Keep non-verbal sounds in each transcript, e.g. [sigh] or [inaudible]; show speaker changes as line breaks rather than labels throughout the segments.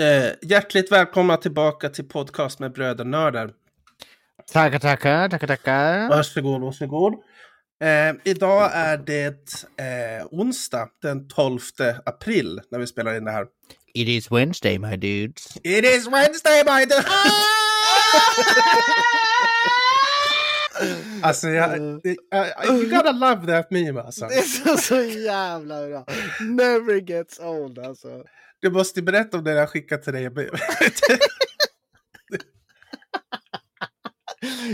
eh, hjärtligt välkomna tillbaka till podcast med brödernördar.
Tackar, tackar, tackar, tackar.
Varsågod, varsågod. Eh, idag är det eh, onsdag den 12 april när vi spelar in det här.
It is Wednesday, my dudes.
It is Wednesday my dude! [laughs] alltså, jag, I, I, you gotta love that meme alltså.
Det är så, så jävla bra. Never gets old alltså.
Du måste berätta om det jag skickat till dig. [laughs]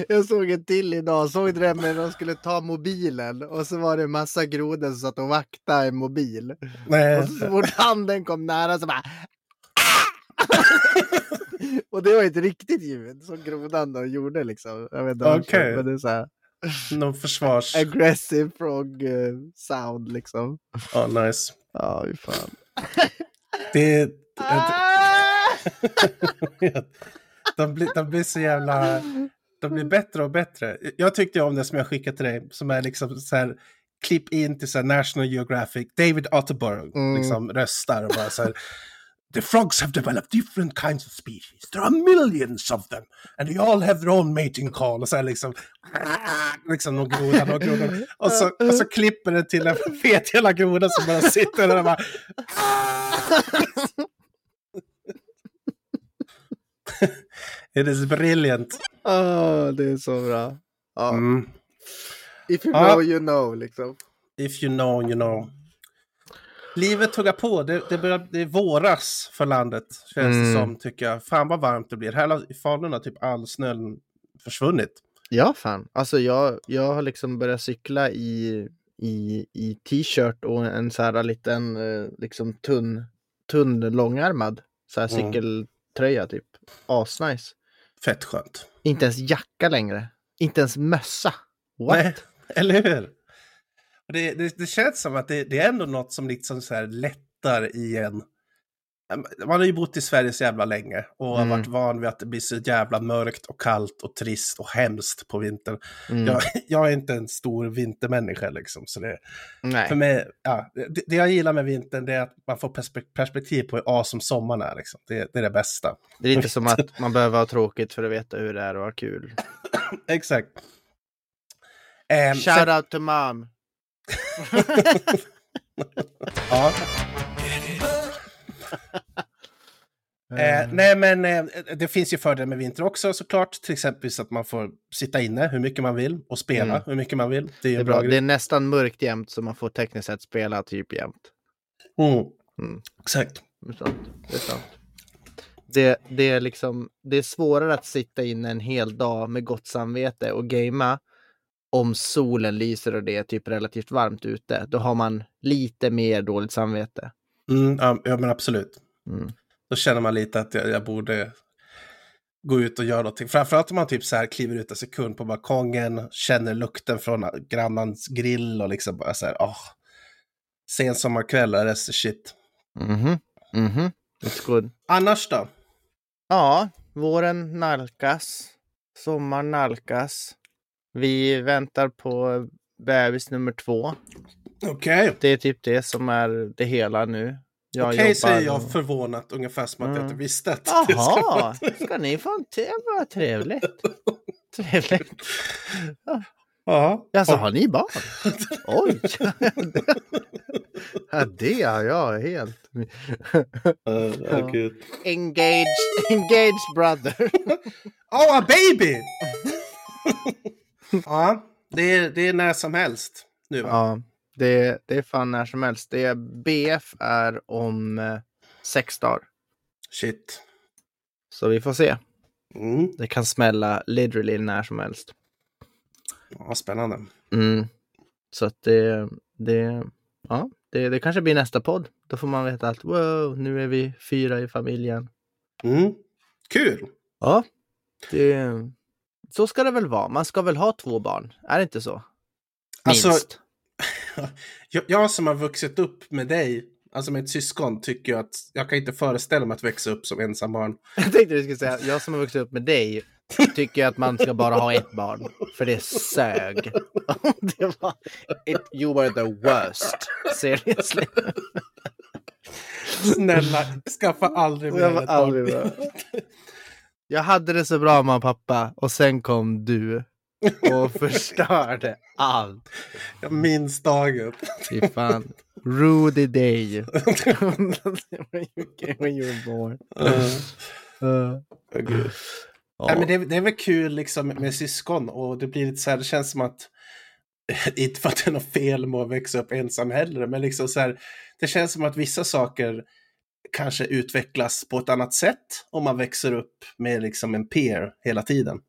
Jag såg en till idag, såg det när de skulle ta mobilen och så var det en massa grodor som satt och vaktade en mobil.
Nej.
Och så fort handen kom nära så bara [laughs] Och det var ett riktigt ljud som grodan då gjorde liksom. Jag vet inte varför,
Okej.
men det är så här
Någon försvars...
aggressive frog eh, sound liksom.
Ja, nice.
Ja, fy fan. [laughs]
Det, [laughs] de, blir, de blir så jävla... De blir bättre och bättre. Jag tyckte om det som jag skickade till dig, som är liksom så här klipp in till så National Geographic, David Attenborough
Mm.
liksom röstar och bara så här The frogs have developed different kinds of species. There are millions of them. And they all have their own mating call. Och så här liksom... [laughs] Liksom någon groda, någon groda. Och så, och så klipper det till en [laughs] fet jävla groda som bara sitter där och bara... [laughs] It is brilliant.
Åh, det är så bra. Ja.
Mm.
If you know you know liksom.
If you know, you know. Livet tuggar på. Det, det, börjar, det är våras för landet, känns det
Mm.
som, tycker jag. Fan vad varmt det blir. Här i Falun har typ all snön försvunnit.
Ja, fan. Alltså jag, jag har liksom börjat cykla i, i, i t-shirt och en så här liten eh, liksom tunn, tunn långärmad så här
Mm.
cykeltröja typ. Asnice.
Fett skönt.
Inte ens jacka längre. Inte ens mössa. What?
Nej, [laughs] eller hur? Och Det, det, det känns som att det, det är ändå något som liksom så här lättar i en... Man har ju bott i Sverige så jävla länge och har
Mm.
varit van vid att det blir så jävla mörkt och kallt och trist och hemskt på vintern.
Mm.
Jag, [laughs] jag är inte en stor vintermänniska liksom. Så det,
Nej.
för mig, ja, det, jag gillar med vintern är att man får perspe- perspektiv på hur as som sommaren är. Liksom. Det, är det bästa.
Det är lite som att [laughs] man behöver ha tråkigt för att veta hur det är att ha kul.
Exakt. Ehm,
Shout
sen-
out to mom.
Ja. Eh, nej, men eh, det finns ju fördelar med vinter också såklart. Till exempel så att man får sitta inne hur mycket man vill och spela
Mm.
hur mycket man vill. Det är
Det är
bra. grej.
Det är nästan mörkt jämt så man får tekniskt sett spela typ jämt.
Mm.
Mm.
Exakt.
Det är sant. Det är sant. Det, det, är liksom, det är svårare att sitta inne en hel dag med gott samvete och gamea om solen lyser och det är typ relativt varmt ute. Då har man lite mer dåligt samvete.
Mm, ja, ja, men absolut.
Mm.
Då känner man lite att jag, jag borde gå ut och göra någonting. Framförallt om man typ så här kliver ut en sekund på balkongen, känner lukten från grannans grill och liksom bara så här, åh. Sen sommarkväll så shit.
Mhm. Mhm. It's good.
Annars då?
Ja, våren nalkas. Sommaren nalkas. Vi väntar på bebis nummer två.
Okej.
Det är typ det som är det hela nu. Jag
Okej, säger
jobbar-
jag förvånat, ungefär som att jag
Mm.
inte visste att det skulle
Jaha, ska ni få en te? Vad trevligt. Trevligt. [laughs]
Ja.
Alltså,
Och-
har ni barn? Oj! [laughs] ja, det har jag helt. [laughs]
Ja, gud.
Engaged, engaged brother.
Oh, a baby! Ja, det är, det är när som helst nu va?
ja, det, det är fan när som helst. Det är, BF är om eh, sex dagar.
Shit.
Så vi får se.
Mm.
Det kan smälla literally när som helst.
Ja, spännande.
Mm. Så att det, det, ja, det, det kanske blir nästa podd. Då får man veta att wow, nu är vi fyra i familjen.
Mm. Kul!
Ja, Det, så ska det väl vara. Man ska väl ha två barn? Är det inte så? Minst.
Alltså, [laughs] jag, jag som har vuxit upp med dig, alltså med ett syskon, tycker jag att jag kan inte föreställa mig att växa upp som ensam barn. [laughs]
Jag tänkte du skulle säga, jag som har vuxit upp med dig tycker att man ska bara ha ett barn. För det sög. [laughs] det var, it, you were the worst. Seriously.
Snälla, skaffa aldrig mer ett barn.
Jag hade det så bra mamma och pappa och sen kom du och [laughs] förstörde allt.
Jag minns dagen.
Fy fan. Rudy day. when you were born. Uh,
Ja. men det, det är väl kul liksom med syskon och det blir lite så här, det känns som att [laughs] inte för att det är något fel med att växa upp ensam heller, men liksom så här, det känns som att vissa saker kanske utvecklas på ett annat sätt om man växer upp med liksom en peer hela tiden.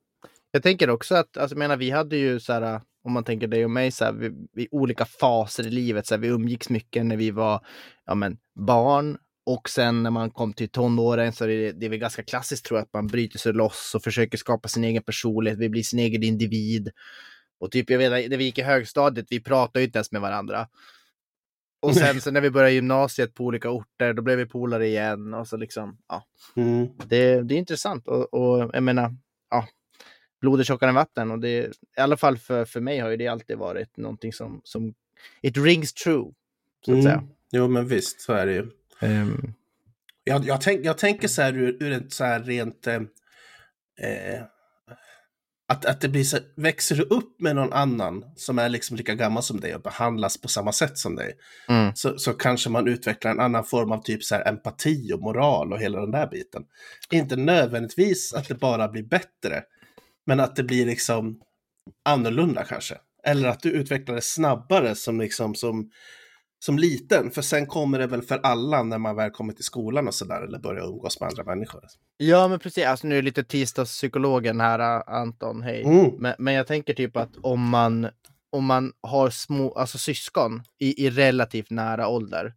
Jag tänker också att, alltså jag menar, vi hade ju så här, om man tänker dig och mig, så här, vi, vi olika faser i livet. Så här, vi umgicks mycket när vi var ja, men, barn och sen när man kom till tonåren så är det, det är väl ganska klassiskt tror jag att man bryter sig loss och försöker skapa sin egen personlighet. Vi blir sin egen individ. Och typ, jag vet när vi gick i högstadiet, vi pratade ju inte ens med varandra. Och sen så när vi började gymnasiet på olika orter, då blev vi polare igen. Och så liksom, ja.
Mm.
Det, det är intressant och, och jag menar, ja, blod är tjockare än vatten och det, i alla fall för, för mig har ju det alltid varit någonting som, som it rings true, så att säga.
Mm. Jo, men visst, så är det ju.
Ehm,
Jag, jag, tänk, jag tänker så här ur, ur ett så här rent... Eh, eh, att, att det blir så, växer du upp med någon annan som är liksom lika gammal som dig och behandlas på samma sätt som dig,
mm,
så, så kanske man utvecklar en annan form av typ så här empati och moral och hela den där biten. Inte nödvändigtvis att det bara blir bättre, men att det blir liksom annorlunda kanske. Eller att du utvecklar det snabbare som, liksom, som, som liten, för sen kommer det väl för alla när man väl kommer till skolan och sådär, eller börjar umgås med andra människor.
Ja, men precis. Alltså, nu är det lite tisdagspsykologen här, Anton. Hej.
Mm.
Men, men jag tänker typ att om man, om man har små, alltså syskon i, i relativt nära ålder,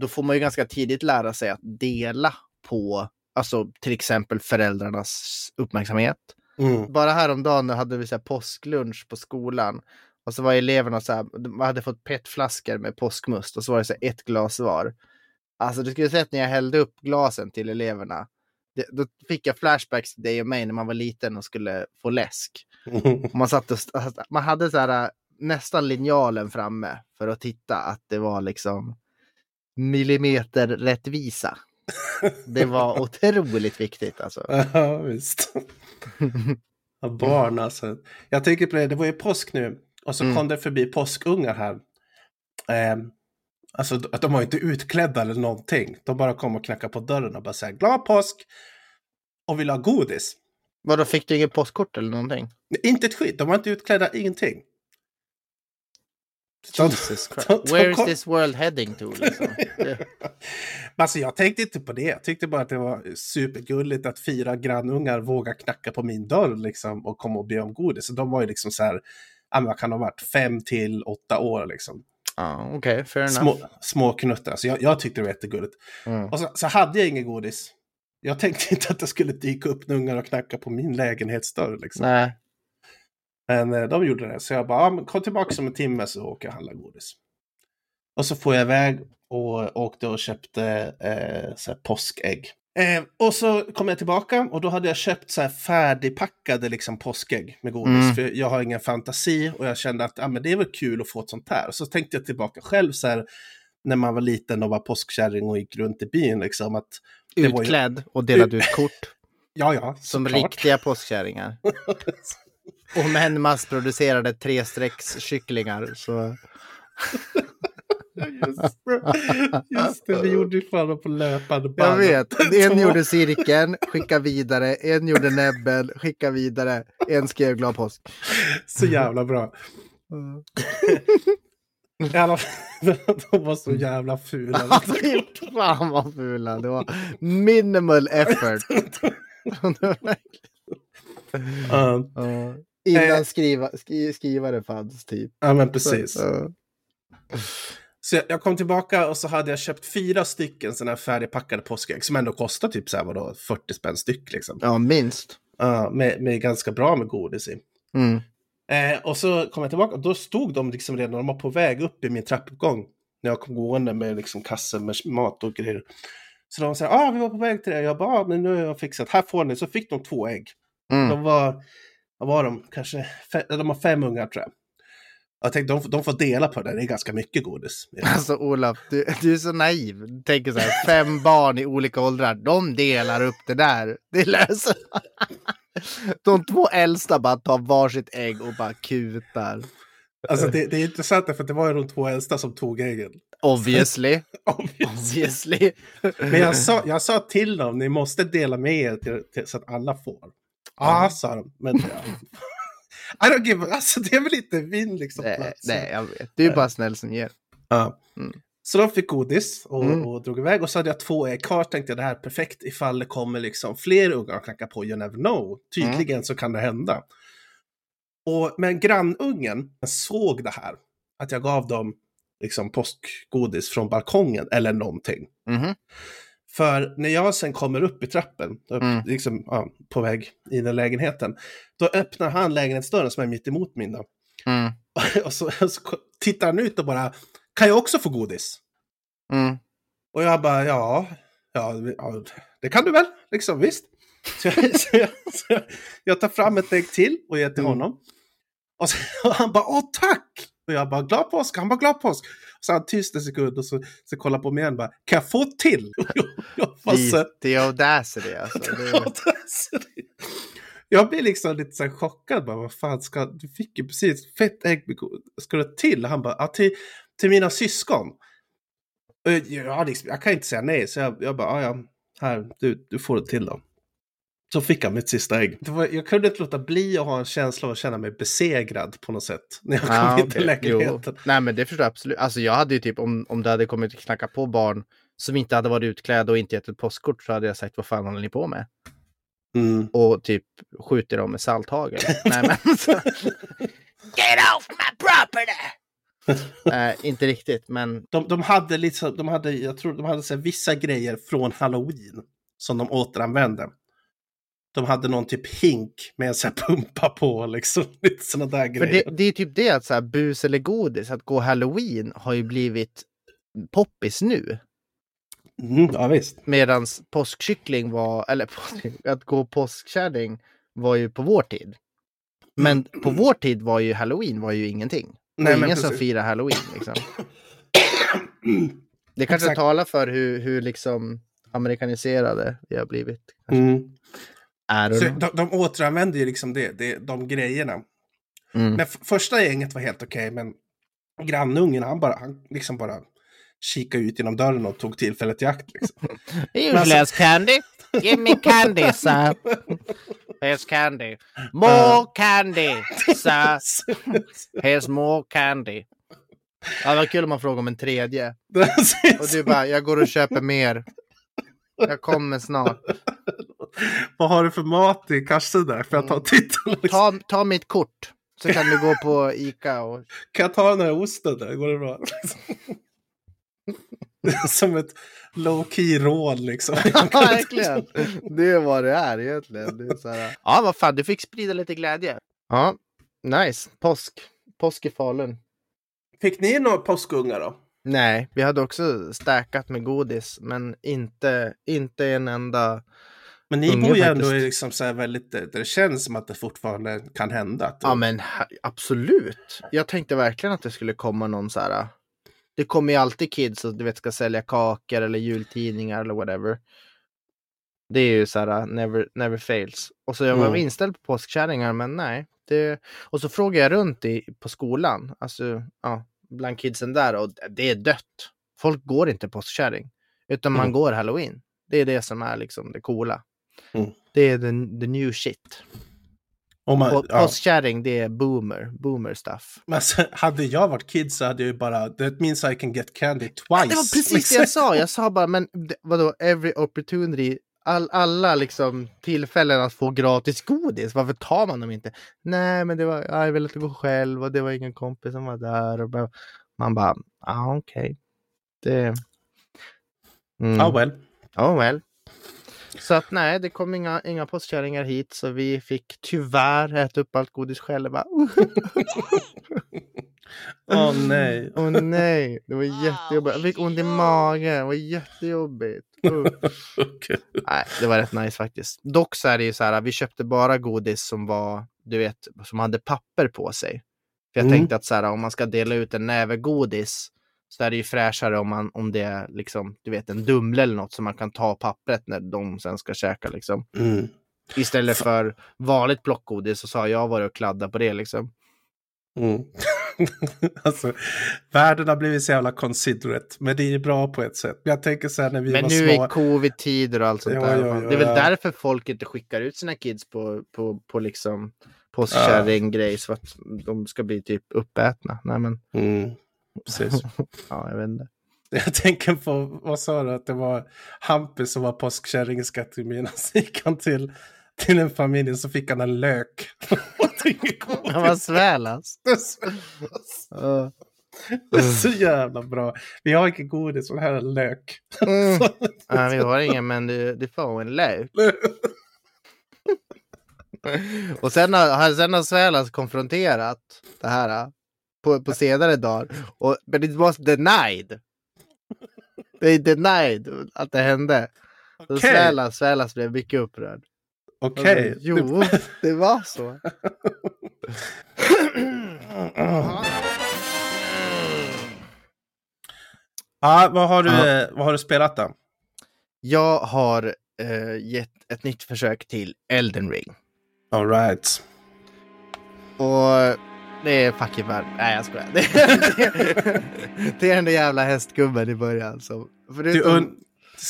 då får man ju ganska tidigt lära sig att dela på, alltså till exempel föräldrarnas uppmärksamhet.
Mm.
Bara häromdagen hade vi så här påsklunch på skolan. Och så var eleverna så här, de hade fått petflaskor med påskmust och så var det så ett glas var. Alltså du skulle sett när jag hällde upp glasen till eleverna. Det, då fick jag flashbacks till dig och mig när man var liten och skulle få läsk. [laughs] Och man, satt och, st- man hade så här, nästan linjalen framme för att titta att det var liksom millimeter rättvisa. Det var [laughs] otroligt viktigt alltså.
Ja, visst. [laughs] Ja, Barn alltså. Jag tänker på det, det var ju påsk nu och så
Mm.
kom det förbi påskungar här. Eh, alltså de- de var inte utklädda eller någonting. De bara kom och knackade på dörren och bara sa glad påsk och ville ha godis.
Vadå, fick du inget påskkort eller någonting?
Inte ett skit, de var inte utklädda, ingenting. De-
Jesus [laughs] Christ.
de- de
Where is this world heading to? Liksom? [laughs]
Alltså jag tänkte inte på det. Jag tyckte bara att det var supergulligt att fyra grannungar vågar knacka på min dörr liksom och komma och be om godis. Så de var ju liksom så här, ja men vad kan de ha varit, fem till åtta år liksom.
Ja, okej, fair enough.
Små, små knuttar. Så jag, jag tyckte det var jättegulligt.
Mm.
Och så, så hade jag inget godis. Jag tänkte [laughs] inte att det skulle dyka upp ungar och knacka på min lägenhetsdörr liksom.
Nej.
Men eh, de gjorde det. Så jag bara, men kom tillbaka om en timme så åker jag och handlar godis. Och så får jag iväg och åkte och köpte eh, så påskägg. Eh, och så kom jag tillbaka och då hade jag köpt så här färdigpackade liksom påskägg med godis.
Mm.
För jag har ingen fantasi och jag kände att ja, men det är väl kul att få ett sånt här. Och så tänkte jag tillbaka själv så här när man var liten och var påskkärring och gick runt i byn. Liksom, att, Det var ju-
Utklädd och delade ut kort [laughs]
ja, ja,
som
såklart.
riktiga påskkärringar. [laughs] Och män massproducerade trestreckskycklingar. Så... [laughs]
Just det. Just det, vi gjorde ju fan på löpande
Jag
band.
vet. [laughs] En gjorde cirkeln, skicka vidare. En gjorde näbben, skicka vidare. En skrev glad påsk.
Så jävla bra. I alla fall, [laughs] de var så jävla fula. [laughs]
Fan vad fula. Det var minimal effort. Innan skriva, skri, skrivare fanns typ.
ja, men precis.
Ja.
Så jag, jag kom tillbaka och så hade jag köpt fyra stycken sådana här färdigpackade påskägg som ändå kostar typ så här, vadå, 40 spänn styck liksom.
Ja, minst.
Ja, med, med ganska bra med godis i.
Mm.
Eh, och så kom jag tillbaka och då stod de liksom redan, de var på väg upp i min trappuppgång. När jag kom gående med liksom kassar med mat och grejer. Så de sa, ah vi var på väg till det. Jag bara, ah, men nu har jag fixat, här får ni. Så fick de två ägg.
Mm.
De var, vad var de, kanske, fe- de har fem ungar tror jag. Jag tänkte, de, de får dela på det, det är ganska mycket godis.
Alltså Olaf, du, du är så naiv. Du tänker så här, fem barn i olika åldrar, de delar upp det där. Det löser De två äldsta bara tar varsitt ägg och bara kutar.
Alltså det, det är intressant för det var ju de två äldsta som tog äggen. [laughs]
Obviously.
Obviously. Men jag sa, jag sa till dem, ni måste dela med er till, till, så att alla får. Ja, sa de. Men ja. I don't give, alltså det är väl inte min liksom
Nej,
plats.
nej, jag vet. Du är bara snäll som ger.
Ja.
Mm.
Så de fick godis och,
Mm.
och drog iväg och så hade jag två ägg kvar. Tänkte jag det här är perfekt ifall det kommer liksom fler ungar och knackar på. You never know. Tydligen så kan det hända. Och, men grannungen såg det här. Att jag gav dem liksom påskgodis från balkongen eller någonting.
Mhm.
För när jag sen kommer upp i trappen, upp,
Mm.
liksom, ja, på väg i den lägenheten, då öppnar han lägenhetsdörren som är mitt emot min. Då.
Mm. [laughs]
Och så, och så tittar han ut och bara, kan jag också få godis?
Mm.
Och jag bara, ja, ja, ja det kan du väl, liksom visst. [laughs] Så jag, så jag, så jag, jag tar fram ett ägg till och ger till
Mm.
honom. Och, så, och han bara, åh tack! Och jag bara, glad påsk, han bara, glad påsk. Så han tyst en sekund och så, så kollar på mig igen bara, kan jag få till? Jag, [laughs] jag bara,
är audacity alltså. Är...
är Jag blir liksom lite så chockad. Bara, vad fan ska, du fick ju precis fett ägg. Ska du till? Han bara, ja, till, till mina syskon. Och Ja, liksom, jag kan inte säga nej. Så jag, jag bara, ja, här, du, du får det till dem. Så fick han mitt sista ägg. Det var, jag kunde inte låta bli att ha en känsla av att känna mig besegrad på något sätt. [laughs] När jag kom
Ah,
in till
okej.
lägenheten.
Jo. Nej men det förstår jag absolut. Alltså jag hade ju typ om, om det hade kommit att knacka på barn som inte hade varit utklädda och inte gett ett postkort så hade jag sagt vad fan håller ni på med?
Mm.
Och typ skjuter dem med salthagel. [laughs] Nej men så. [laughs] Get off my property! Nej, inte riktigt men
De, de hade liksom, de hade, jag tror de hade så här, vissa grejer från Halloween som de återanvände. De hade någon typ hink med en så här pumpa på liksom. [laughs] Lite sådana där
för
grejer.
det, det är typ det att så här, bus eller godis, att gå halloween har ju blivit poppis nu.
Mm, ja visst.
Medans påskkyckling var, eller [laughs] att gå påskkärring var ju på vår tid. Men på vår tid var ju halloween var ju ingenting. Det var ingen som firar halloween liksom. [coughs] Det kanske
Exakt.
talar för hur, hur liksom amerikaniserade vi har blivit.
Mm. De, de återanvände ju liksom det, det, de grejerna.
Mm.
Men första gänget var helt okej, men grannungen han bara, han liksom bara kikade ut genom dörren och tog tillfället i akt. Liksom. [laughs]
Useless candy. Give me candy, sir. Here's candy. More candy, sir. Here's more candy. Ja, det var kul om man frågar om en tredje. [laughs] Och du bara, jag går och köper mer. Jag kommer snart. [laughs]
Vad har du för mat i kassen där? Får jag ta och titta? Liksom? [laughs]
Ta, ta mitt kort. Så kan du gå på Ica och...
Kan jag ta den här osten där? Går det bra? [laughs] Som ett low key råd liksom.
Ja, verkligen. Det är vad det är egentligen. Det är så här... Ja, vad fan, du fick sprida lite glädje. Ja, nice. Påsk. Påsk i Falun.
Fick ni några påskungar då?
Nej, vi hade också stackat med godis, men inte, inte en enda.
Men ni bor ju ändå liksom så väldigt, där det känns som att det fortfarande kan hända.
Ja, men absolut. Jag tänkte verkligen att det skulle komma någon så här. Det kommer ju alltid kids och du vet ska sälja kakor eller jultidningar eller whatever. Det är ju så här, never, never fails. Och så jag var
Mm.
inställd på påskkärringar, men nej. Det... Och så frågade jag runt i, på skolan, alltså ja, bland kidsen där och det är dött. Folk går inte påskkärring, utan man
Mm.
går halloween. Det är det som är liksom det coola.
Mm.
Det är the, the new shit.
Om man,
På,
ja.
Påskkärring, det är boomer, boomer stuff.
Men alltså, hade jag varit kid så hade jag ju bara, that means I can get candy twice.
Det var precis det jag sa. Jag sa bara, men vadå, every opportunity, all, alla liksom tillfällen att få gratis godis, varför tar man dem inte? Nej, men det var, ja, jag ville inte gå själv och det var ingen kompis som var där. Och man bara, ah, okej. Det... Mm.
Ja, well.
Oh well. Så att nej, det kom inga, inga postkärringar hit så vi fick tyvärr äta upp allt godis själva.
Åh nej. [laughs]
Åh nej, det var jättejobbigt. Jag fick ont i magen, det var jättejobbigt. Uh. [laughs]
Okej.
Nej, det var rätt nice faktiskt. Dock så är det ju så här, vi köpte bara godis som var, du vet, som hade papper på sig. För jag
Mm.
tänkte att så här, om man ska dela ut en näve godis så är det ju fräschare om, man, om det är liksom, du vet, en Dumle eller något som man kan ta pappret när de sen ska käka liksom.
Mm.
Istället för vanligt plockgodis så sa jag varit och kladda på det liksom.
Mm. [laughs] alltså, världen har blivit så jävla considerate, men det är ju bra på ett sätt. Jag tänker så här när vi
Men
var
nu
små.
är covid-tider och allt sånt
Ja,
där.
ja, ja,
det är väl därför folk inte skickar ut sina kids på, på, på liksom påskkärring-grejs för att de ska bli typ uppätna. Nej men,
Mm. Precis. [laughs]
ja jag vet inte. [laughs]
Jag tänker på, vad sa du, att det var Hampus som var påskkärring i Skattemyran. Så gick han till, till en familj så fick han en lök. Och. [laughs]
Han var svälas.
Det är så-
Ja.
Det är så jävla bra. Vi har inte godis, men här är lök.
Mm. Ja, vi har ingen men du, du får en lök. Och sen har, sen har Svälas konfronterat det här på, på senare dagar. Och, but it was denied. They denied att det hände. Så
Okej.
Svälas, Svälas blev mycket upprörd.
Okej.
Alltså, jo, det var [laughs] så.
Ja, [clears throat] vad har du,
Ja.
eh, vad har du spelat då?
Jag har eh, gett ett nytt försök till Elden Ring.
All right.
Och det är fucking varmt. Nej jag skojar. Det är, [laughs] det är den där jävla hästgubben i början.
Du
förutom,
un-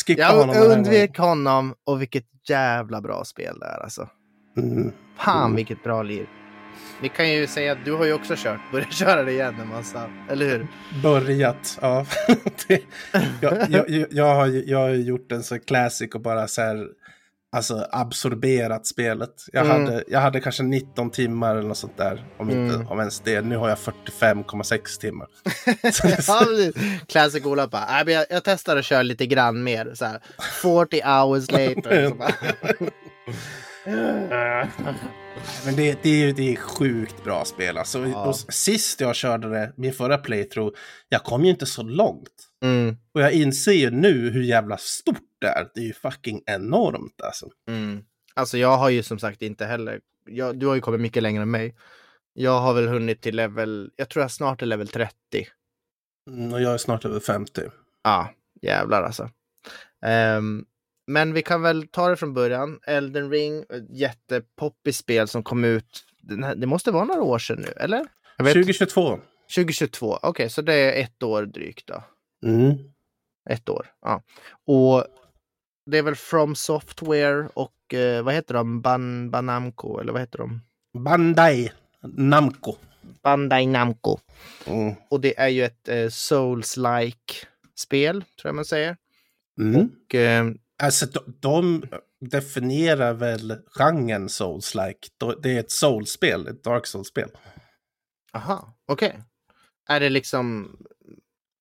skippa
jag
honom. här
undvek honom och vilket jävla bra spel det är alltså.
Mm.
Fan
Mm.
vilket bra liv. Vi kan ju säga att du har ju också kört, börjat köra det igen en massa, eller hur?
Börjat, ja. [laughs] det, jag, jag, jag, jag, har, jag har gjort en så classic och bara så här, alltså absorberat spelet. Jag,
Mm.
hade, jag hade kanske 19 timmar eller något sånt där, om, inte,
Mm.
om ens det. Nu har jag 45,6 timmar. [laughs]
Classic Ola bara, "Nej, men jag, jag testar att köra lite grann mer. Så här, 40 hours later. [laughs] [laughs]
Men det, det, är ju det är sjukt bra spel. Alltså,
Ja.
sist jag körde det, min förra playthrough, jag kom ju inte så långt.
mm,
Och jag inser ju nu hur jävla stort det är. Det är ju fucking enormt alltså.
mm. Alltså jag har ju som sagt inte heller, jag, du har ju kommit mycket längre än mig. Jag har väl hunnit till level, jag tror jag snart är level 30.
Mm, och jag är snart över 50.
Ja, jävlar alltså. Ehm, men vi kan väl ta det från början. Elden Ring, jättepoppigt spel som kom ut, här, det måste vara några år sedan nu, eller? Jag vet,
2022.
2022, okej, så det är ett år drygt då.
Mm.
Ett år, ja. Och det är väl From Software och eh, vad heter de? Ban, Banamco, eller vad heter de?
Bandai Namco.
Bandai Namco.
Mm.
Och det är ju ett eh, Souls-like spel, tror jag man säger.
Mm.
Och, eh,
Alltså de, de definierar väl genren Souls-like. Det är ett Souls-spel, ett Dark Souls-spel.
aha, okej. Är det liksom,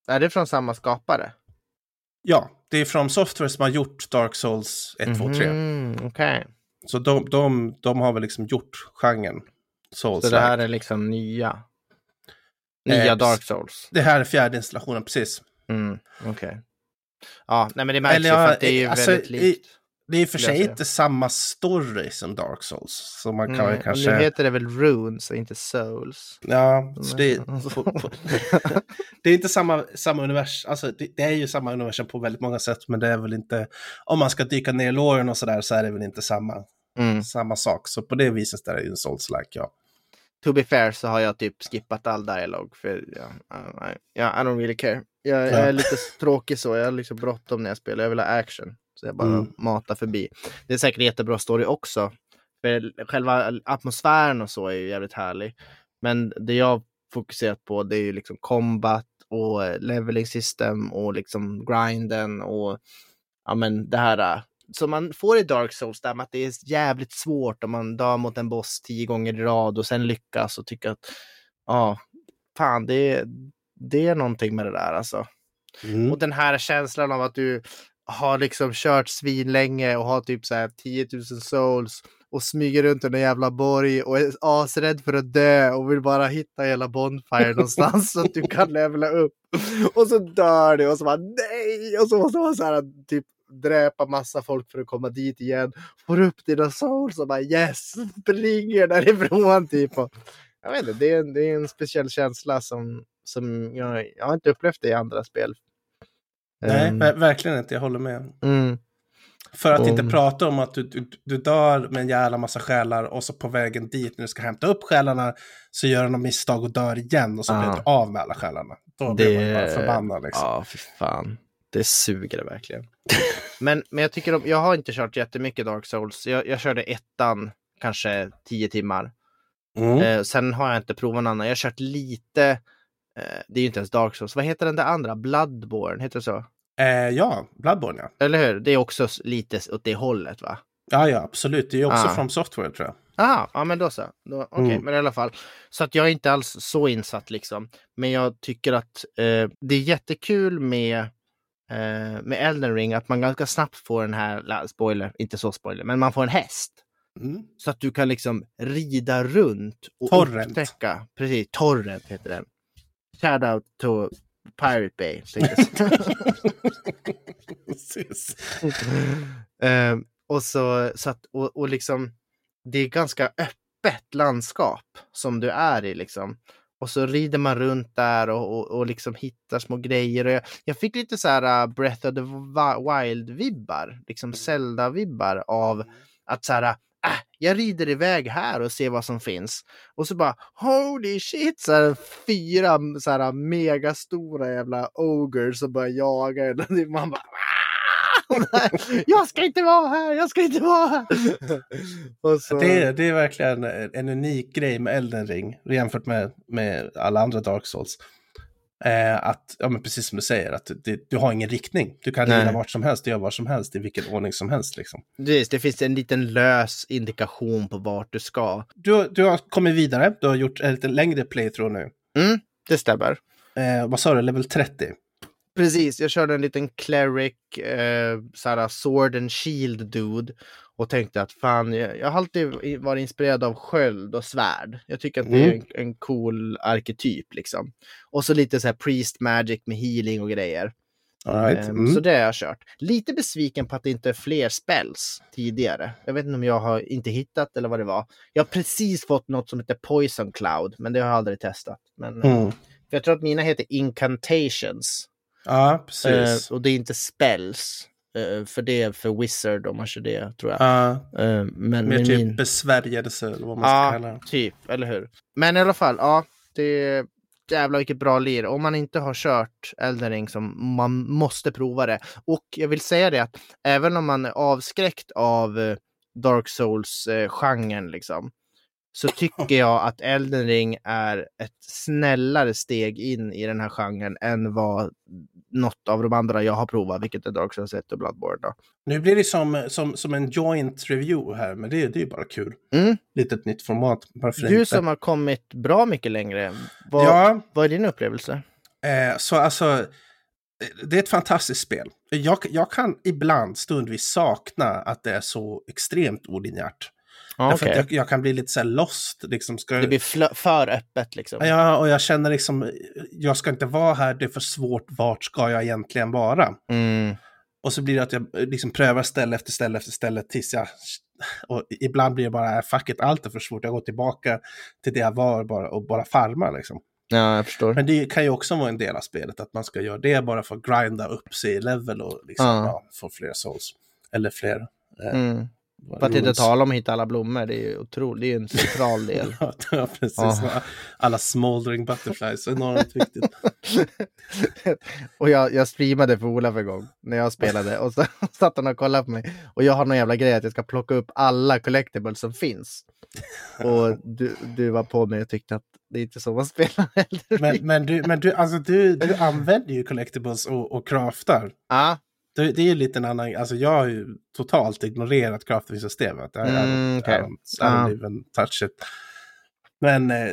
är det från samma skapare?
Ja, det är från Software som har gjort Dark Souls 1, 2, 3.
Mhm, Okej,
Så de, de, de har väl liksom gjort genren
så
Souls-like.
det här är liksom nya? Nya
Eh,
Dark Souls?
Det här är fjärde installationen, precis.
Mm, okej. Ja, nej men det märks
Eller
ju för att det är ju
alltså,
väldigt
i-
likt.
Det är i och för sig inte samma story som Dark Souls. Så man kan
och
kanske...
Nu heter det väl Runes och inte Souls.
Ja, så det,
Mm. [laughs]
det är inte samma, samma universum. Alltså, det, det är ju samma universum på väldigt många sätt, men det är väl inte... Om man ska dyka ner i låren och sådär så är det väl inte samma,
Mm.
samma sak. Så på det viset är det ju en Souls-like, ja.
To be fair så har jag typ skippat all dialog för ja, ja, ja, I don't really care. Jag, jag är
Ja.
lite tråkig så, jag har liksom bråttom när jag spelar, jag vill ha action. Så jag bara
Mm.
matar förbi. Det är säkert jättebra story också. För själva atmosfären och så är ju jävligt härlig. Men det jag fokuserat på det är ju liksom combat och leveling system och liksom grinden och ja men det här eh, som man får i Dark Souls där att det är jävligt svårt om man dör mot en boss tio gånger i rad och sen lyckas och tycker att ja, fan det är, det är någonting med det där alltså.
Mm.
Och den här känslan av att du, har liksom kört svinlänge och har typ så här 10 000 souls och smyger runt i en jävla borg och är asrädd för att dö och vill bara hitta hela Bonfire [laughs] någonstans så att du kan levla upp. Och så dör du och så bara nej! Och så måste man så här typ dräpa massa folk för att komma dit igen. Får upp dina souls och bara yes! Springer därifrån [laughs] typ. Och, jag vet inte, det är, det är en speciell känsla som, som jag, jag har inte upplevt det i andra spel.
Nej, ver- verkligen inte. Jag håller med.
mm,
För att
Och-
inte prata om att du, du, du dör med en jävla massa själar och så på vägen dit när du ska hämta upp själarna så gör du något misstag och dör igen och så blir du av med alla själarna. Då blir man bara förbannad liksom.
Ja, fy fan. Det suger det verkligen. [laughs] men, men jag tycker om, jag har inte kört jättemycket Dark Souls. Jag, jag körde ettan kanske tio timmar.
Mm.
Eh, sen har jag inte provat någon annan. Jag har kört lite, det är ju inte ens Dark Souls. Vad heter den där andra? Bloodborne, heter det så?
Eh, ja, Bloodborne ja.
Eller hur? Det är också lite åt det hållet va?
Ja, ja, absolut. Det är också
Ah.
från Software tror jag.
Ja men då så. Okej,
Mm.
men i alla fall. Så att jag är inte alls så insatt liksom. Men jag tycker att eh, det är jättekul med, eh, med Elden Ring att man ganska snabbt får den här, spoiler, inte så spoiler, men man får en häst.
Mm.
Så att du kan liksom rida runt och
Torrent.
upptäcka. Precis, Torrent heter den. Shout out to Pirate Bay. tänkte. [laughs]
Precis.
Ehm, och så, så att, och, och liksom, det är ganska öppet landskap som du är i liksom. Och så rider man runt där och, och, och liksom hittar små grejer. Och jag, jag fick lite så här uh, Breath of the Wild-vibbar, liksom Zelda-vibbar av att så här, äh, jag rider iväg här och ser vad som finns. Och så bara holy shit, så här, fyra så här, megastora jävla ogers som börjar jaga en. [laughs] Man bara "Ah!" [laughs] jag ska inte vara här, jag ska inte vara här. [laughs] och så,
Det, är- det är verkligen en unik grej med Elden Ring jämfört med, med alla andra Dark Souls. Eh, att, ja men precis som du säger, att det, du har ingen riktning. Du kan rida vart som helst, du gör vad som helst, i vilken ordning som helst. Liksom.
Precis, det finns en liten lös indikation på vart du ska.
Du, du har kommit vidare, du har gjort en lite längre playthrough nu.
Mm, det stämmer.
Eh, vad sa du, level 30?
Precis, jag körde en liten cleric, eh, såhär sword and shield dude. Och tänkte att fan, jag, jag har alltid varit inspirerad av sköld och svärd. Jag tycker att det är
Mm.
en, en cool arketyp liksom. Och så lite så här priest magic med healing och grejer.
Right.
Ehm,
Mm.
Så det har jag kört. Lite besviken på att det inte är fler spells tidigare. Jag vet inte om jag har inte hittat eller vad det var. Jag har precis fått något som heter Poison Cloud, men det har jag aldrig testat. Men, eh,
Mm.
för jag tror att mina heter Incantations.
Ja, precis.
Eh, och det är inte spells. Eh, för det för Wizard om man kör det, tror jag.
Ja,
Eh, men
mer typ
min...
besvärjelse, eller vad man ska
Ja,
kalla det.
typ, eller hur? Men i alla fall, ja, det är jävlar vilket bra lir. Om man inte har kört Elden Ring som man måste prova det. Och jag vill säga det att även om man är avskräckt av eh, Dark Souls-genren liksom, så tycker jag att Elden Ring är ett snällare steg in i den här genren än vad något av de andra jag har provat, vilket är Dark Souls 1 och Bloodborne. Då.
Nu blir det som, som, som en joint review här, men det, det är ju bara kul.
Mm.
Lite ett nytt format. Varför
Du
inte?
som har kommit bra mycket längre, vad,
Ja,
vad är din upplevelse?
eh, så alltså, eh, det är ett fantastiskt spel. Jag, jag kan ibland stundvis sakna att det är så extremt olinjärt.
Okej.
att jag, jag kan bli lite så här lost. Liksom, ska,
Det blir för öppet liksom.
ja, och jag känner liksom, jag ska inte vara här, det är för svårt, vart ska jag egentligen vara?
Mm.
Och så blir det att jag eh, liksom prövar ställe efter ställe efter ställe tills jag... Och ibland blir det bara, äh, fuck it, allt är för svårt. Jag går tillbaka till det jag var bara, och bara farma liksom.
Ja, jag förstår.
Men det kan ju också vara en del av spelet, att man ska göra det bara för att grinda upp sig i level och liksom,
Ja.
ja, få fler souls. Eller fler. eh,
Mm. För att inte tala om att hitta alla blommor, det är ju otroligt, det är en central [laughs] del.
ja, precis.
Ja.
Alla smoldering butterflies, enormt viktigt. [laughs]
och jag, jag streamade för Ola en gång när jag spelade och så [laughs] satt han och kollade på mig. Och jag har någon jävla grej att jag ska plocka upp alla collectibles som finns. Och du, du var på mig och tyckte att det är inte så man spelar heller.
Men, men, du, men du, alltså, du, du använder ju collectibles och, och craftar.
Ja,
Det, det är ju lite en annan, alltså jag har ju totalt ignorerat crafting-systemet.
Mm, okej.
I, don't, I don't
Ja.
even touch it. Men eh,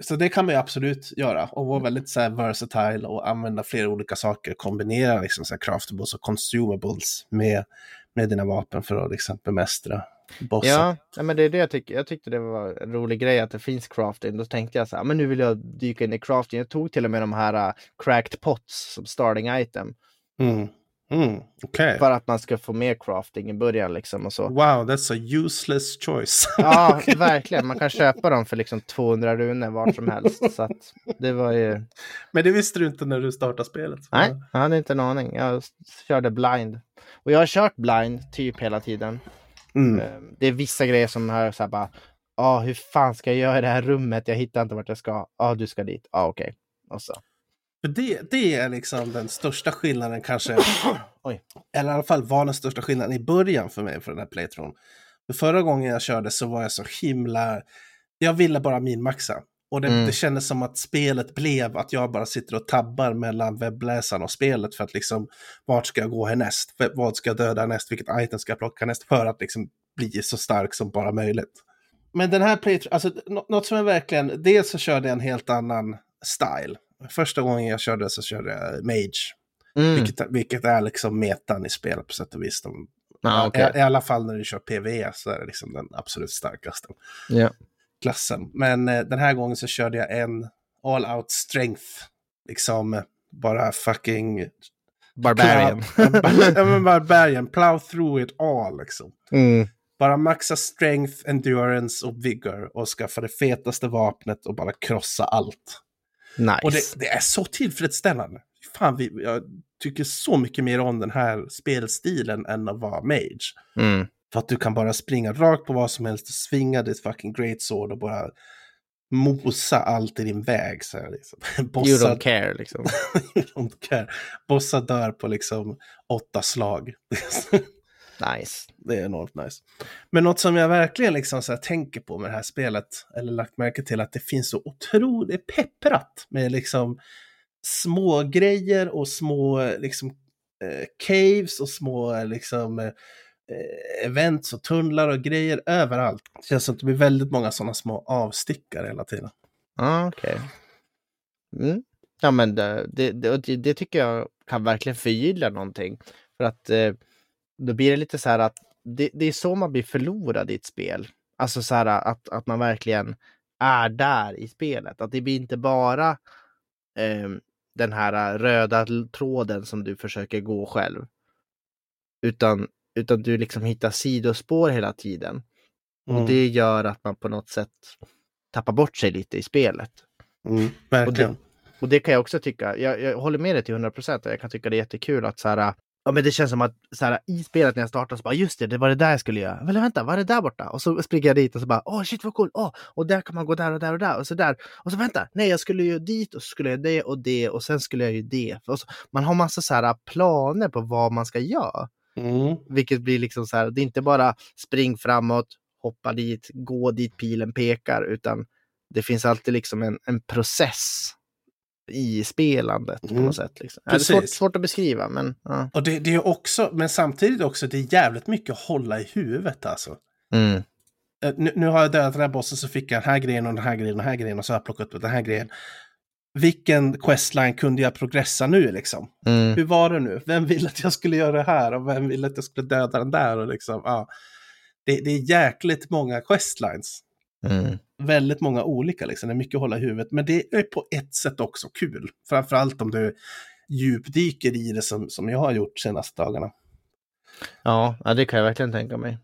så det kan man ju absolut göra och vara väldigt så här versatile och använda flera olika saker, kombinera liksom så här craftables och consumables med, med dina vapen för att liksom bemästra bossen.
Ja, ja, men det är det jag tycker. Jag tyckte det var en rolig grej att det finns crafting. Då tänkte jag så här, men nu vill jag dyka in i crafting. Jag tog till och med de här uh, cracked pots som starting item.
Mm. Mm, okay.
För att man ska få mer crafting i början liksom och så.
Wow, that's a useless choice. [laughs]
ja, verkligen. Man kan köpa dem för liksom 200 runor vart som helst. Så det var ju...
Men det visste du inte när du startade spelet?
Nej, jag hade inte en aning. Jag körde blind. Och jag har kört blind typ hela tiden.
Mm.
Ehm, det är vissa grejer som har så här bara, ja, ah, hur fan ska jag göra i det här rummet? Jag hittar inte vart jag ska. Ja, ah, du ska dit. Ja, ah, okej. Okay. Och så.
För det, det är liksom den största skillnaden kanske. [coughs] Eller i alla fall var den största skillnaden i början för mig för den här playthrough. För förra gången jag körde så var jag så himla... Jag ville bara minmaxa. Och det, mm. det kändes som att spelet blev att jag bara sitter och tabbar mellan webbläsaren och spelet för att liksom vart ska jag gå härnäst? Vad ska jag döda näst? Vilket item ska jag plocka näst? För att liksom bli så stark som bara möjligt. Men den här playthrough, alltså något som är verkligen, dels så körde jag en helt annan style. Första gången jag körde så körde jag Mage. Mm. Vilket, vilket, är liksom metan i spelet på sätt och vis. De,
ah, okay.
i, I alla fall när du kör PVE så är det liksom den absolut starkaste
yeah.
klassen. Men eh, den här gången så körde jag en all out strength. Liksom bara fucking...
Barbarian.
ja, barbarian. Plow through it all liksom.
Mm.
Bara maxa strength, endurance och vigor och skaffa det fetaste vapnet och bara krossa allt.
Nice.
Och det, det, är så tillfredsställande. Fan, vi, jag tycker så mycket mer om den här spelstilen än att vara mage.
Mm.
För att du kan bara springa rakt på vad som helst och svinga ditt fucking great sword och bara mosa allt i din väg. Så här, liksom. [laughs]
Bossa, you don't care liksom. [laughs]
you don't care. Bossa dör på liksom åtta slag. [laughs]
Nice.
Det är enormt nice. Men något som jag verkligen liksom så tänker på med det här spelet, eller lagt märke till, att det finns så otroligt pepprat med liksom små grejer och små liksom eh, caves och små liksom eh, events och tunnlar och grejer överallt. Det känns som att det blir väldigt många sådana små avstickare hela tiden.
Ah, Okej. Okay. Mm. Ja, men det, det, det, det, tycker jag kan verkligen förgylla någonting. För att eh, då blir det lite så här att det, det, är så man blir förlorad i ett spel. Alltså så här att, att man verkligen är där i spelet. Att det blir inte bara eh, den här röda tråden som du försöker gå själv. Utan, utan du liksom hittar sidospår hela tiden. Mm. Och det gör att man på något sätt tappar bort sig lite i spelet.
Mm, verkligen.
Och det, och det kan jag också tycka, jag, jag håller med dig till 100 procent. Jag kan tycka det är jättekul att så här, Ja, men det känns som att så här, i spelet när jag startar så bara just det, det var det där jag skulle göra. Men vänta, vad är det där borta? Och så springer jag dit och så bara åh shit vad cool, åh, och där kan man gå där och där och där och så där. Och så vänta, nej jag skulle ju dit och så skulle jag det och det och sen skulle jag ju det. Så, man har massa så här planer på vad man ska göra.
Mm.
Vilket blir liksom så här, det är inte bara spring framåt, hoppa dit, gå dit pilen pekar, utan det finns alltid liksom en, en process i spelandet mm. på något sätt. Liksom. Ja, det är svårt, svårt, att beskriva, men... Ja.
Och det, det, är också, men samtidigt också, det är jävligt mycket att hålla i huvudet alltså.
Mm.
Eh, nu, nu, har jag dödat den här bossen så fick jag den här grejen och den här grejen och den här grejen och så har jag plockat upp den här grejen. Vilken questline kunde jag progressa nu liksom?
Mm.
Hur var det nu? Vem ville att jag skulle göra det här och vem ville att jag skulle döda den där? Och liksom, ja. det, det är jäkligt många questlines.
Mm
väldigt många olika, liksom. det är mycket att hålla i huvudet. Men det är på ett sätt också kul. Framförallt om du djupdyker i det som, som jag har gjort senaste dagarna.
Ja, det kan jag verkligen tänka mig.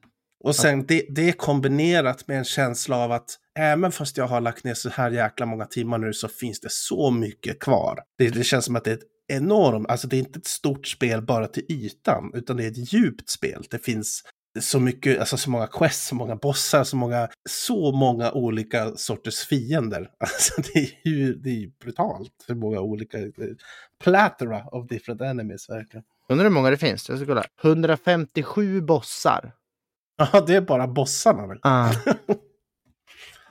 Och sen det, det är kombinerat med en känsla av att även fast jag har lagt ner så här jäkla många timmar nu så finns det så mycket kvar. Det, det känns som att det är ett enormt, alltså det är inte ett stort spel bara till ytan, utan det är ett djupt spel. Det finns så mycket, alltså så många quests, så många bossar, så många, så många olika sorters fiender. [laughs] Alltså det är ju, det är brutalt hur många olika, plethora of different enemies verkligen.
Undrar hur många det finns, jag ska kolla. 157 bossar.
Ja, det är bara bossarna väl?
Ah.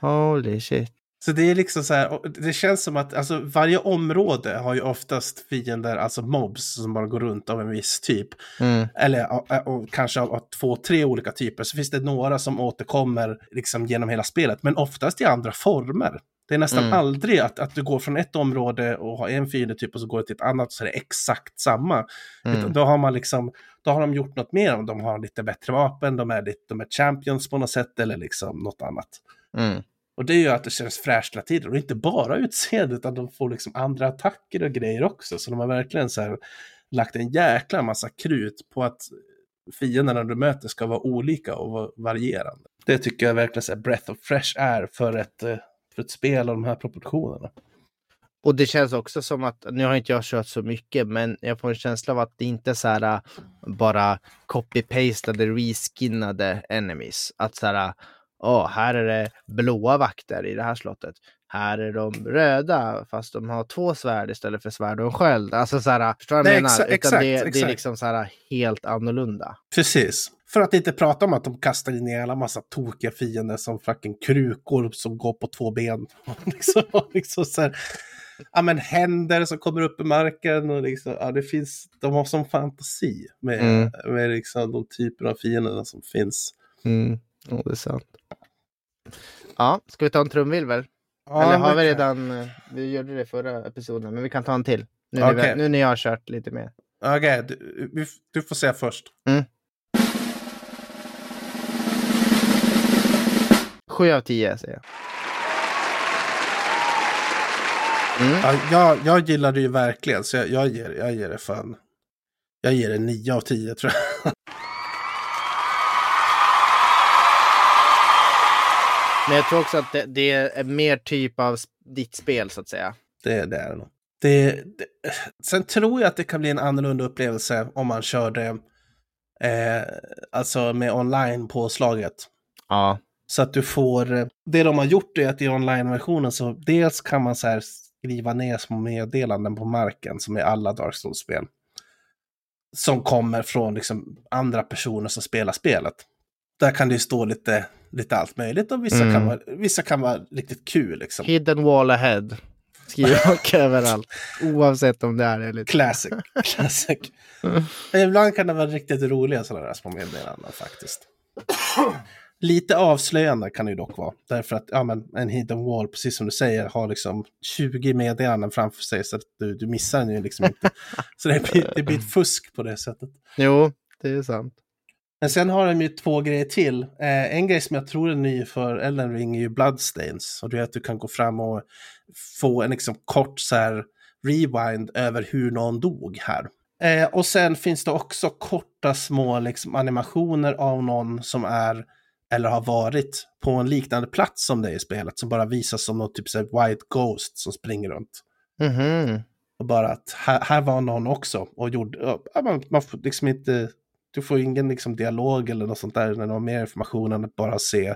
[laughs] Holy shit.
Så det är liksom så här, det känns som att alltså, varje område har ju oftast fiender, alltså mobs som bara går runt av en viss typ.
Mm.
Eller och, och kanske av, av två, tre olika typer. Så finns det några som återkommer liksom genom hela spelet, men oftast i andra former. Det är nästan
Mm.
aldrig att, att du går från ett område och har en fiendetyp och så går du till ett annat så är det exakt samma.
Mm.
då har man liksom, då har de gjort något mer. De har lite bättre vapen, de är, lite, de är champions på något sätt eller liksom något annat.
Mm.
Och det gör att det känns fräscht hela tiden. Och inte bara utseendet utan de får liksom andra attacker och grejer också. Så de har verkligen så här lagt en jäkla massa krut på att fienderna du möter ska vara olika och varierande. Det tycker jag verkligen så här Breath of Fresh är för ett, eh, för ett spel av de här proportionerna.
Och det känns också som att, nu har inte jag kört så mycket, men jag får en känsla av att det inte är så här eh, bara copy-pastade, reskinnade enemies. Att så här, eh, åh, här är det blåa vakter i det här slottet. Här är de röda, fast de har två svärd istället för svärd och en sköld. Alltså så här, förstår du vad jag menar?
exa-
Utan
exakt,
det, det är
exakt.
liksom så här helt annorlunda.
Precis. För att inte prata om att de kastar in en jävla massa tokiga fiender som fucking krukor som går på två ben. [laughs] liksom, liksom så här, ja men händer som kommer upp i marken och liksom, ja det finns, de har som fantasi med,
Mm.
med liksom de typer av fienderna som finns.
Mm. Oh, det är sant. Ja, ska vi ta en trumvirvel?
Ja,
Eller har vi redan, eh, vi gjorde det förra episoden, men vi kan ta en till. Nu, när,
Okej.
vi, nu när jag har kört lite mer.
Okej, du, vi- du får säga först.
7 av 10 säger jag. Mm.
Ja, jag, jag gillar det ju verkligen, så jag, jag, ger, jag ger det fan... Jag ger det 9 av 10 tror jag. [laughs]
Men jag tror också att det, det är mer typ av ditt spel så att säga.
Det, det är det nog. Det, det, sen tror jag att det kan bli en annorlunda upplevelse om man kör det eh, alltså med online-påslaget.
Ja.
Så att du får, det de har gjort är att i online-versionen så dels kan man så skriva ner små meddelanden på marken som i alla Dark Souls-spel. Som kommer från liksom andra personer som spelar spelet. Där kan det ju stå lite, lite allt möjligt och vissa,
Mm.
kan vara, vissa kan vara riktigt kul liksom.
Hidden wall ahead. Skriver [laughs] folk överallt. Oavsett om det är eller inte.
Classic. Classic. [laughs] Men ibland kan det vara riktigt roliga sådana där små meddelanden faktiskt. Lite avslöjande kan det ju dock vara. Därför att ja, men en hidden wall, precis som du säger, har liksom 20 meddelanden framför sig. Så att du, du missar den ju liksom inte. Så det blir, det blir ett fusk på det sättet.
Jo, det är sant.
Men sen har de ju två grejer till. Eh, en grej som jag tror är ny för Elden Ring är ju Bloodstains. Och det är att du kan gå fram och få en liksom kort så här rewind över hur någon dog här. Eh, och sen finns det också korta små liksom, animationer av någon som är eller har varit på en liknande plats som det i spelet. Som bara visas som någon typ så white ghost som springer runt.
Mhm.
Och bara att här, här var någon också och gjorde, man, man får liksom inte, du får ingen liksom dialog eller något sånt där, när har mer information än att bara se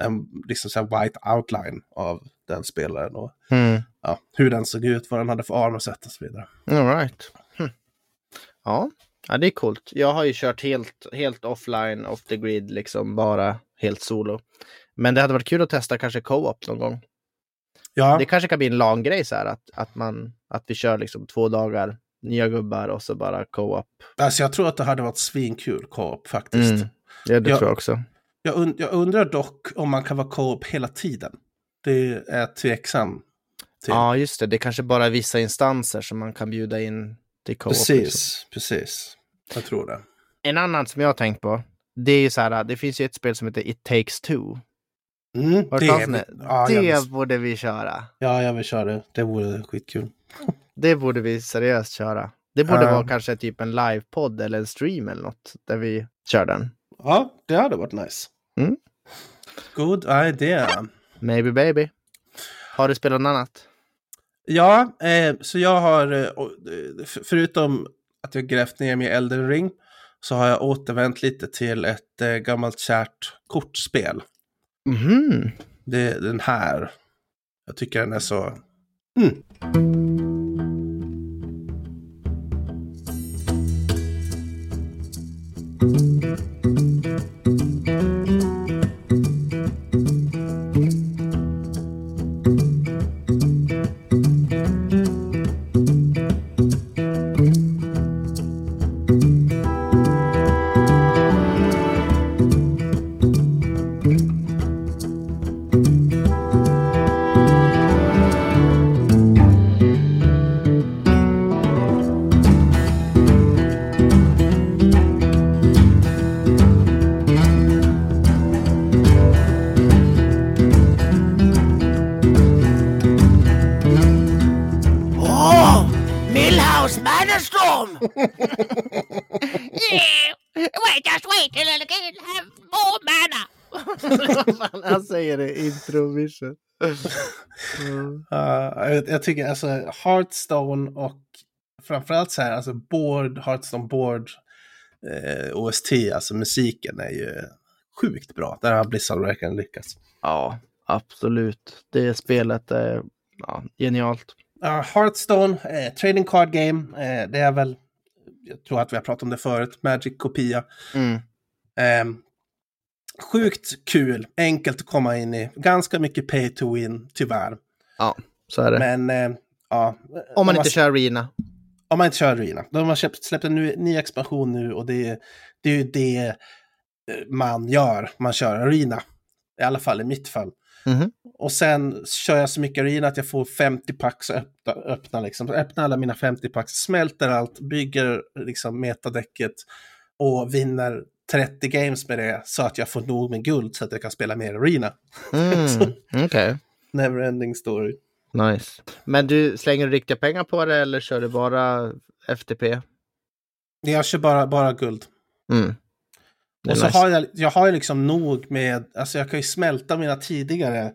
en liksom så white outline av den spelaren och
Mm.
ja, hur den såg ut, vad den hade för armorset och så vidare.
All right. Hm. Ja. ja, det är coolt. Jag har ju kört helt, helt offline, off the grid, liksom bara helt solo. Men det hade varit kul att testa kanske co-op någon gång.
Ja,
Det kanske kan bli en lång grej så här att, att, man, att vi kör liksom två dagar, nya gubbar och så bara co-op.
alltså jag tror att det hade varit svinkul co-op faktiskt.
Mm. Ja, det
Ja.
tror jag också.
Jag, und jag undrar dock om man kan vara co-op hela tiden. Det är jag tveksam till.
Ja, just det. Det är kanske bara vissa instanser som man kan bjuda in till co-op.
precis,
liksom.
precis. Jag tror det.
En annan som jag har tänkt på, det är ju så här, det finns ju ett spel som heter It takes two.
Mm,
det?
ja, jag
det
vill,
borde vi köra.
ja, jag vill köra det. Det vore skitkul.
Det borde vi seriöst köra. Det borde
Ja.
vara kanske typ en livepodd eller en stream eller något där vi kör den.
Ja, det hade varit nice.
Mm.
Good idea.
Maybe baby. Har du spelat något annat?
Ja, eh, så jag har, eh, eh, förutom att jag grävt ner mig i Elden Ring, så har jag återvänt lite till ett eh, gammalt kärt kortspel.
Mhm.
Det är den här. Jag tycker den är så... Mm. Tycker alltså Hearthstone och framförallt så här, alltså Board, Hearthstone Board, eh, OST, alltså musiken är ju sjukt bra. Där har Blizzard verkligen lyckats.
Ja, absolut. Det spelet är ja, genialt.
Uh, Hearthstone, eh, trading card game, eh, det är väl, jag tror att vi har pratat om det förut, Magic-kopia.
Mm.
Eh, sjukt kul, enkelt att komma in i, ganska mycket pay to win, tyvärr.
Ja, så är det.
Men eh, ja.
Om man inte kör Arena.
Om man inte kör Arena. De har släppt, släppt en ny, ny expansion nu och det, det är ju det eh, man gör. Man kör Arena. I alla fall i mitt fall.
Mhm.
Och sen kör jag så mycket Arena att jag får 50 packs att öppna, öppna liksom. Öppnar alla mina 50 packs, smälter allt, bygger liksom metadäcket och vinner 30 games med det så att jag får nog med guld så att jag kan spela mer Arena.
Mm. [laughs] Okej,
Neverending story.
Nice. Men du slänger du riktiga pengar på det eller kör du bara FTP?
Jag kör bara, bara guld.
Mm.
Och så
nice.
har jag, jag har ju liksom nog med, alltså jag kan ju smälta mina tidigare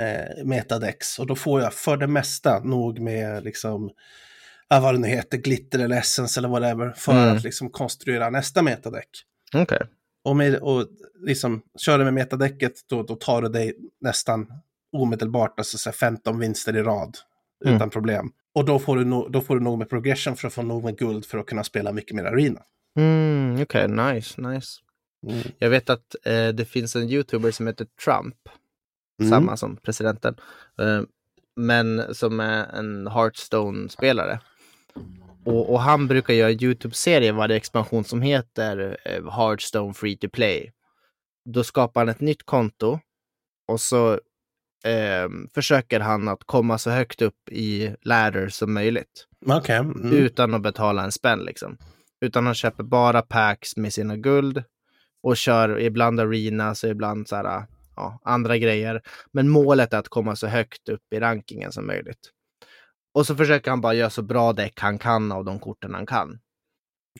eh, metadex och då får jag för det mesta nog med liksom, ja, vad det nu heter, glitter eller essence eller whatever, för
Mm.
att liksom konstruera nästa metadäck.
Okej.
Och, med, och liksom, kör du med metadäcket då, då tar du dig nästan omedelbart, alltså så här 15 vinster i rad
Mm.
utan problem. Och då får, du no, då får du nog med progression för att få nog med guld för att kunna spela mycket mer arena.
Mm, Okej, nice, nice.
Mm.
Jag vet att eh, det finns en YouTuber som heter Trump,
Mm.
samma som presidenten, eh, men som är en Hearthstone-spelare. Och, och han brukar göra en YouTube-serie varje expansion som heter eh, Hearthstone Free to Play. Då skapar han ett nytt konto och så eh, försöker han att komma så högt upp i ladder som möjligt
Okej. Mm.
utan att betala en spänn liksom. Utan han köper bara packs med sina guld och kör ibland arenas och ibland så här, ja, andra grejer. Men målet är att komma så högt upp i rankingen som möjligt. Och så försöker han bara göra så bra däck han kan av de korten han kan.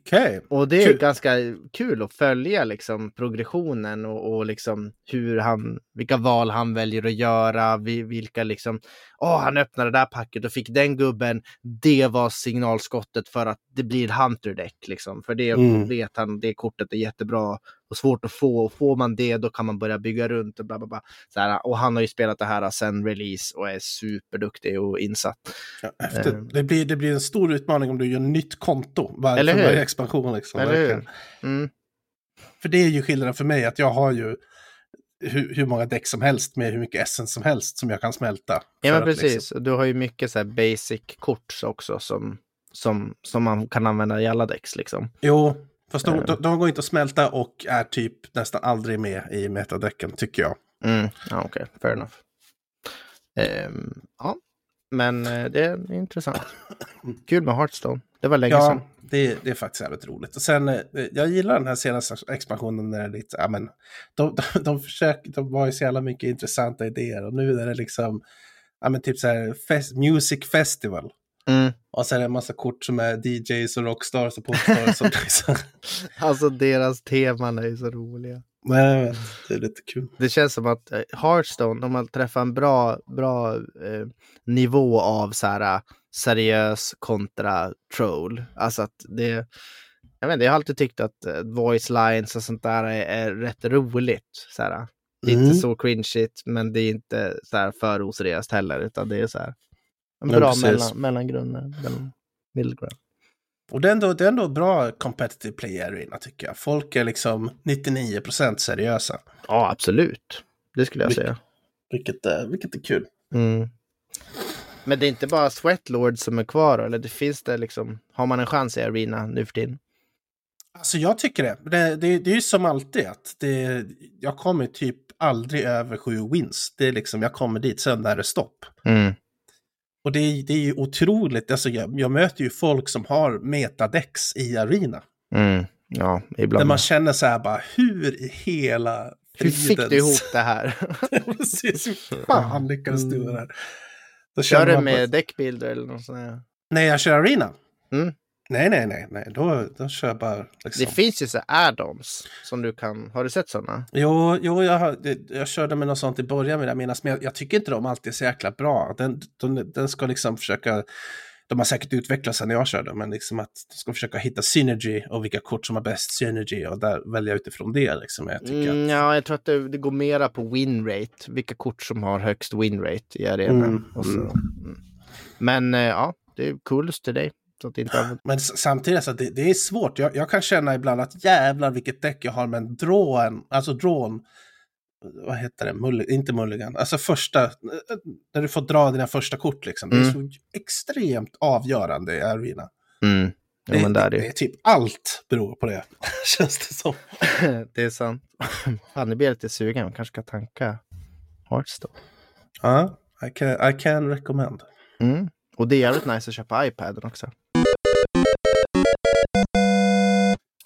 Okej.
Och det är
Kul.
ganska kul att följa liksom progressionen och, och liksom hur han, vilka val han väljer att göra, vi- vilka liksom, åh han öppnade det där packet och fick den gubben, det var signalskottet för att det blir Hunter deck liksom. För det
Mm.
vet han, det kortet är jättebra och svårt att få. Och får man det då kan man börja bygga runt och bla bla bla. Så här, och han har ju spelat det här sen release och är superduktig och insatt.
Ja, efter,
Eh.
det, blir, det blir en stor utmaning om du gör nytt konto varje,
Eller hur?
expansion. Liksom,
Eller hur? Mm.
För det är ju skillnaden för mig, att jag har ju hur, hur många däck som helst med hur mycket essence som helst som jag kan smälta.
Ja men
att
precis,
liksom-
du har ju mycket så här basic kort också som, som, som man kan använda i alla decks liksom.
Jo, fast de,
Eh.
de, de går inte att smälta och är typ nästan aldrig med i metadäcken, tycker jag.
Mm. Ja okej, fair enough. Ehm, ja, men eh, det är intressant. Kul med Hearthstone. Det var länge sedan.
Ja, det, det är faktiskt jävligt roligt. Och sen, eh, jag gillar den här senaste expansionen när det är lite, ja men, de, de, de försöker, de var ju så jävla mycket intressanta idéer och nu är det liksom, ja men typ så här, fest, music festival.
Mm.
Och sen är det en massa kort som är DJs och rockstars och popstars. och [laughs] liksom.
Alltså deras teman är ju så roliga.
Nej, vet, det är lite kul.
Det känns som att eh, Hearthstone, om man träffar en bra, bra eh, nivå av så här eh, seriös kontra troll. Alltså att det, jag vet jag har alltid tyckt att eh, voice lines och sånt där är, är rätt roligt. Så här. Det är
Mm.
inte så cringeigt, men det är inte så här för oseriöst heller, utan det är så här en bra
precis.
mellan, middle ground.
Och det är, ändå, det är ändå bra competitive play arena tycker jag. Folk är liksom 99% seriösa.
Ja, absolut. Det skulle jag
Mycket.
säga.
Vilket, vilket är kul.
Mm. Men det är inte bara Sweatlord som är kvar, eller det finns det liksom, har man en chans i Arena nu för tiden?
Alltså jag tycker det. Det, det, det är ju som alltid att det, jag kommer typ aldrig över sju wins. Det är liksom, jag kommer dit, sen är det stopp.
Mm.
Och det, är- det är ju otroligt, alltså jag, jag möter ju folk som har metadex i arena.
Mm. Ja,
Där
ibland.
man känner så här bara, hur i hela
Hur fick du
fridens-
ihop det här? [laughs]
Precis, hur fan lyckades du med det här?
Kör du med
på-
deckbilder eller något sånt här?
Nej, jag kör arena.
Mm.
Nej, nej, nej, nej. Då, då kör jag bara liksom.
Det finns ju så add-ons som du kan... Har du sett sådana?
Jo, jo jag, det- jag körde med något sånt i början jag minnas, men jag, jag tycker inte de alltid är så jäkla bra. Den, den, den ska liksom försöka, de har säkert utvecklats sen jag körde, men liksom att de ska försöka hitta synergy och vilka kort som har bäst synergy och där välja utifrån det. Liksom. Jag tycker
Mm,
att,
ja, jag tror att det, det går mera på winrate. Vilka kort som har högst winrate i arenan.
Mm,
och så.
mm.
Mm. Men eh, ja, det är coolest till dig. Så att det inte
men samtidigt, så att det, det är svårt. Jag, jag kan känna ibland att jävlar vilket däck jag har med en drawn, alltså drawn, vad heter det, Mulli, inte mulligan, alltså första, eh, när du får dra dina första kort liksom. Det är så extremt avgörande i arena.
Mm. Jo,
Det,
men där är
det,
det.
det är typ allt beror på det, [laughs] känns det som. [laughs]
det är sant. [laughs] Fan, nu blir jag lite sugen. Man kanske ska tanka Hearthstone.
Ja, I can, I can recommend.
Mm. Och det är jävligt nice att köpa iPaden också.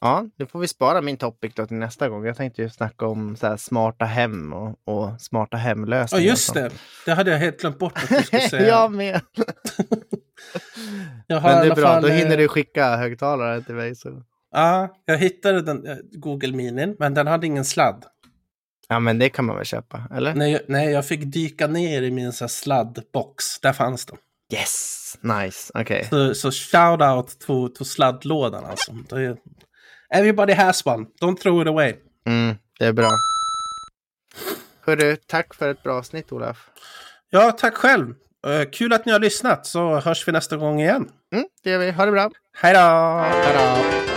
Ja, nu får vi spara min topic till nästa gång. Jag tänkte ju snacka om så smarta hem och, och smarta
Ja,
hemlösningar.
just
och sånt.
det. Det hade jag helt glömt bort att du skulle [laughs] säga.
jag med. [laughs]
jag
Men det är bra,
fall,
då
eh,
hinner du skicka högtalare till mig. Så.
Ja, jag hittade den, eh, Google Minin, men den hade ingen sladd.
Ja, men det kan man väl köpa, eller?
Nej, jag, nej, jag fick dyka ner i min så sladdbox. Där fanns den.
Yes, nice, okej.
Så, så shout out to, to sladdlådan alltså. Det everybody has one. Don't throw it away.
Mm, det är bra. Hörru, tack för ett bra avsnitt, Olaf.
Ja, tack själv. Eh, kul att ni har lyssnat, så hörs vi nästa gång igen.
Mm, det gör vi. Ha det bra.
Hej då!
Hej då.